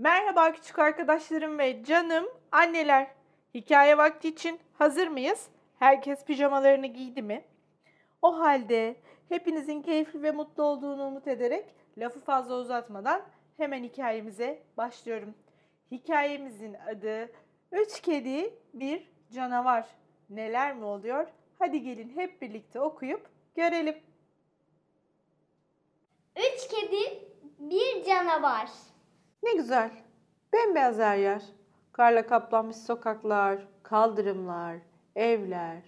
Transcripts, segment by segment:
Merhaba küçük arkadaşlarım ve canım anneler. Hikaye vakti için hazır mıyız? Herkes pijamalarını giydi mi? O halde hepinizin keyifli ve mutlu olduğunu umut ederek lafı fazla uzatmadan hemen hikayemize başlıyorum. Hikayemizin adı Üç Kedi Bir Canavar. Neler mi oluyor? Hadi gelin hep birlikte okuyup görelim. Üç kedi, bir canavar. Ne güzel. Bembeyaz her yer. Karla kaplanmış sokaklar, kaldırımlar, evler.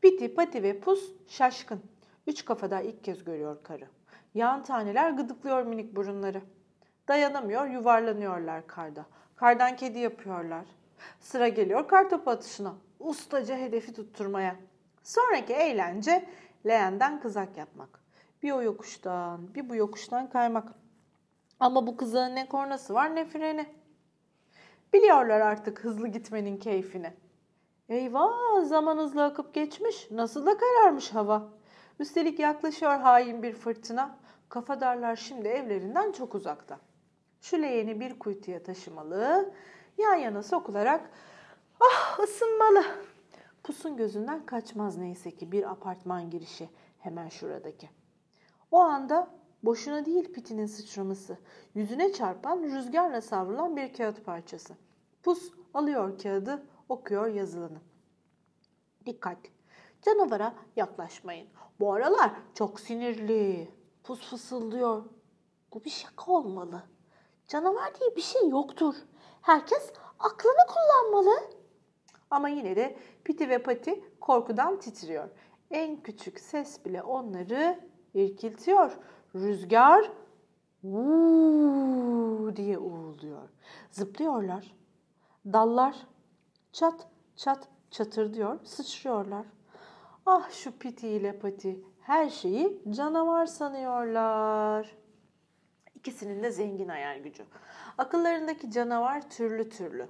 Piti, Pati ve Pus şaşkın. Üç kafada ilk kez görüyor karı. Yağan taneler gıdıklıyor minik burunları. Dayanamıyor, yuvarlanıyorlar karda. Kardan kedi yapıyorlar. Sıra geliyor kar topu atışına. Ustaca hedefi tutturmaya. Sonraki eğlence leğenden kızak yapmak. Bir o yokuştan, bir bu yokuştan kaymak. Ama bu kızağın ne kornası var ne freni. Biliyorlar artık hızlı gitmenin keyfini. Eyvah zaman hızlı akıp geçmiş. Nasıl da kararmış hava. Üstelik yaklaşıyor hain bir fırtına. Kafadarlar şimdi evlerinden çok uzakta. Şu leğeni bir kuytuya taşımalı, yan yana sokularak ah ısınmalı. Pusun gözünden kaçmaz neyse ki bir apartman girişi hemen şuradaki. O anda boşuna değil pitinin sıçraması. Yüzüne çarpan, rüzgarla savrulan bir kağıt parçası. Pus alıyor kağıdı, okuyor yazılanı. Dikkat! Canavara yaklaşmayın. Bu aralar çok sinirli. Pus fısıldıyor. Bu bir şaka olmalı. Canavar diye bir şey yoktur. Herkes aklını kullanmalı. Ama yine de Piti ve Pati korkudan titriyor. En küçük ses bile onları irkiltiyor. Rüzgar uuu diye uğulduyor. Zıplıyorlar. Dallar çat çat çatır diyor, sıçrıyorlar. Ah şu Piti ile Pati her şeyi canavar sanıyorlar. İkisinin de zengin hayal gücü. Akıllarındaki canavar türlü türlü.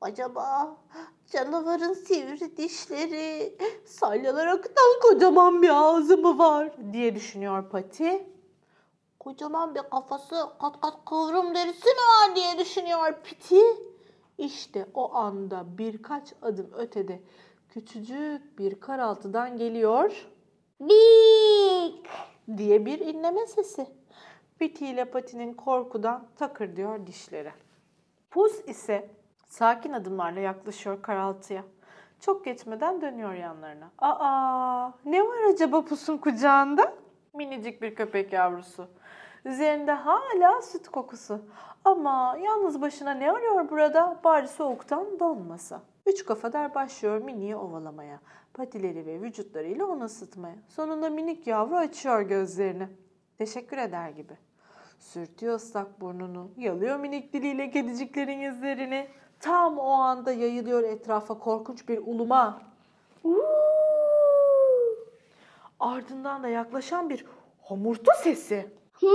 Acaba canavarın sivri dişleri, salyalar akıtan kocaman bir ağzı mı var diye düşünüyor Pati. Kocaman bir kafası, kat kat kıvrım derisi mi var diye düşünüyor Piti. İşte o anda birkaç adım ötede küçücük bir karaltıdan geliyor Bik. diye bir inleme sesi. Piti ile Pati'nin korkudan takır diyor dişleri. Pus ise sakin adımlarla yaklaşıyor karaltıya. Çok geçmeden dönüyor yanlarına. Aa, ne var acaba Pus'un kucağında? Minicik bir köpek yavrusu. Üzerinde hala süt kokusu. Ama yalnız başına ne arıyor burada? Bari soğuktan donmasa. Üç kafadar başlıyor miniyi ovalamaya. Patileri ve vücutlarıyla onu ısıtmaya. Sonunda minik yavru açıyor gözlerini. Teşekkür eder gibi. Sürtüyor ıslak burnunu, yalıyor minik diliyle kediciklerin yüzlerini. Tam o anda yayılıyor etrafa korkunç bir uluma. Uuu! Ardından da yaklaşan bir homurtu sesi. Hmm,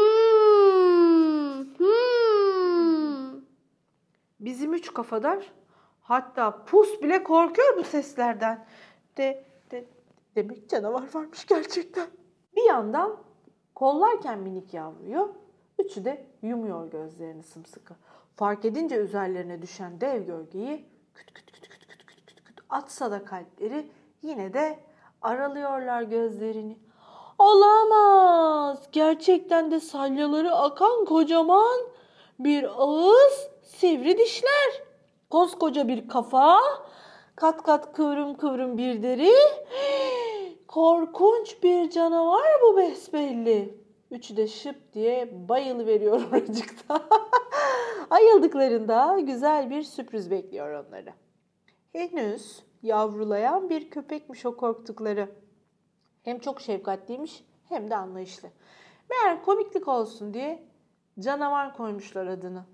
hmm. Bizim üç kafadar hatta pus bile korkuyor bu seslerden. De, de, demek canavar varmış gerçekten. Bir yandan kollarken minik yavruyu, üçü de yumuyor gözlerini sımsıkı. Fark edince üzerlerine düşen dev gölgeyi küt küt küt küt küt küt küt, küt atsa da kalpleri yine de aralıyorlar gözlerini. Olamaz. Gerçekten de salyaları akan kocaman bir ağız, sivri dişler, koskoca bir kafa, kat kat kıvrım kıvrım bir deri. Korkunç bir canavar bu besbelli. Üçü de şıp diye bayılı veriyor oracıkta. Ayıldıklarında güzel bir sürpriz bekliyor onları. Henüz yavrulayan bir köpekmiş o korktukları. Hem çok şefkatliymiş hem de anlayışlı. Meğer komiklik olsun diye canavar koymuşlar adını.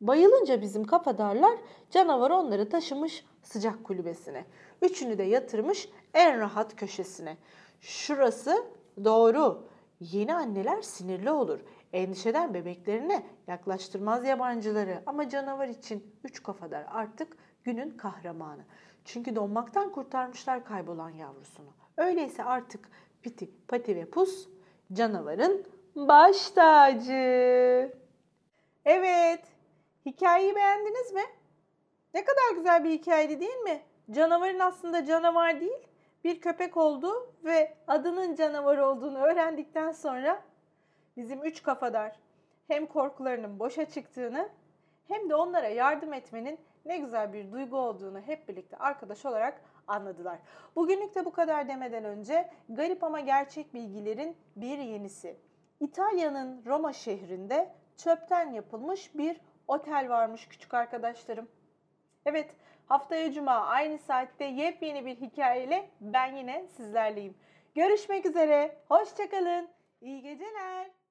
Bayılınca bizim kafadarlar canavar onları taşımış sıcak kulübesine. Üçünü de yatırmış en rahat köşesine. Şurası doğru. Yeni anneler sinirli olur. Endişeden bebeklerine yaklaştırmaz yabancıları. Ama canavar için üç kafadar artık günün kahramanı. Çünkü donmaktan kurtarmışlar kaybolan yavrusunu. Öyleyse artık Piti, Pati ve Pus canavarın baş tacı. Evet, Hikayeyi beğendiniz mi? Ne kadar güzel bir hikayeydi değil mi? Canavarın aslında canavar değil, bir köpek olduğu ve adının canavar olduğunu öğrendikten sonra bizim üç kafadar hem korkularının boşa çıktığını hem de onlara yardım etmenin ne güzel bir duygu olduğunu hep birlikte arkadaş olarak anladılar. Bugünlük de bu kadar demeden önce garip ama gerçek bilgilerin bir yenisi. İtalya'nın Roma şehrinde çöpten yapılmış bir otel varmış küçük arkadaşlarım. Evet, haftaya cuma aynı saatte yepyeni bir hikayeyle ben yine sizlerleyim. Görüşmek üzere, hoşçakalın, iyi geceler.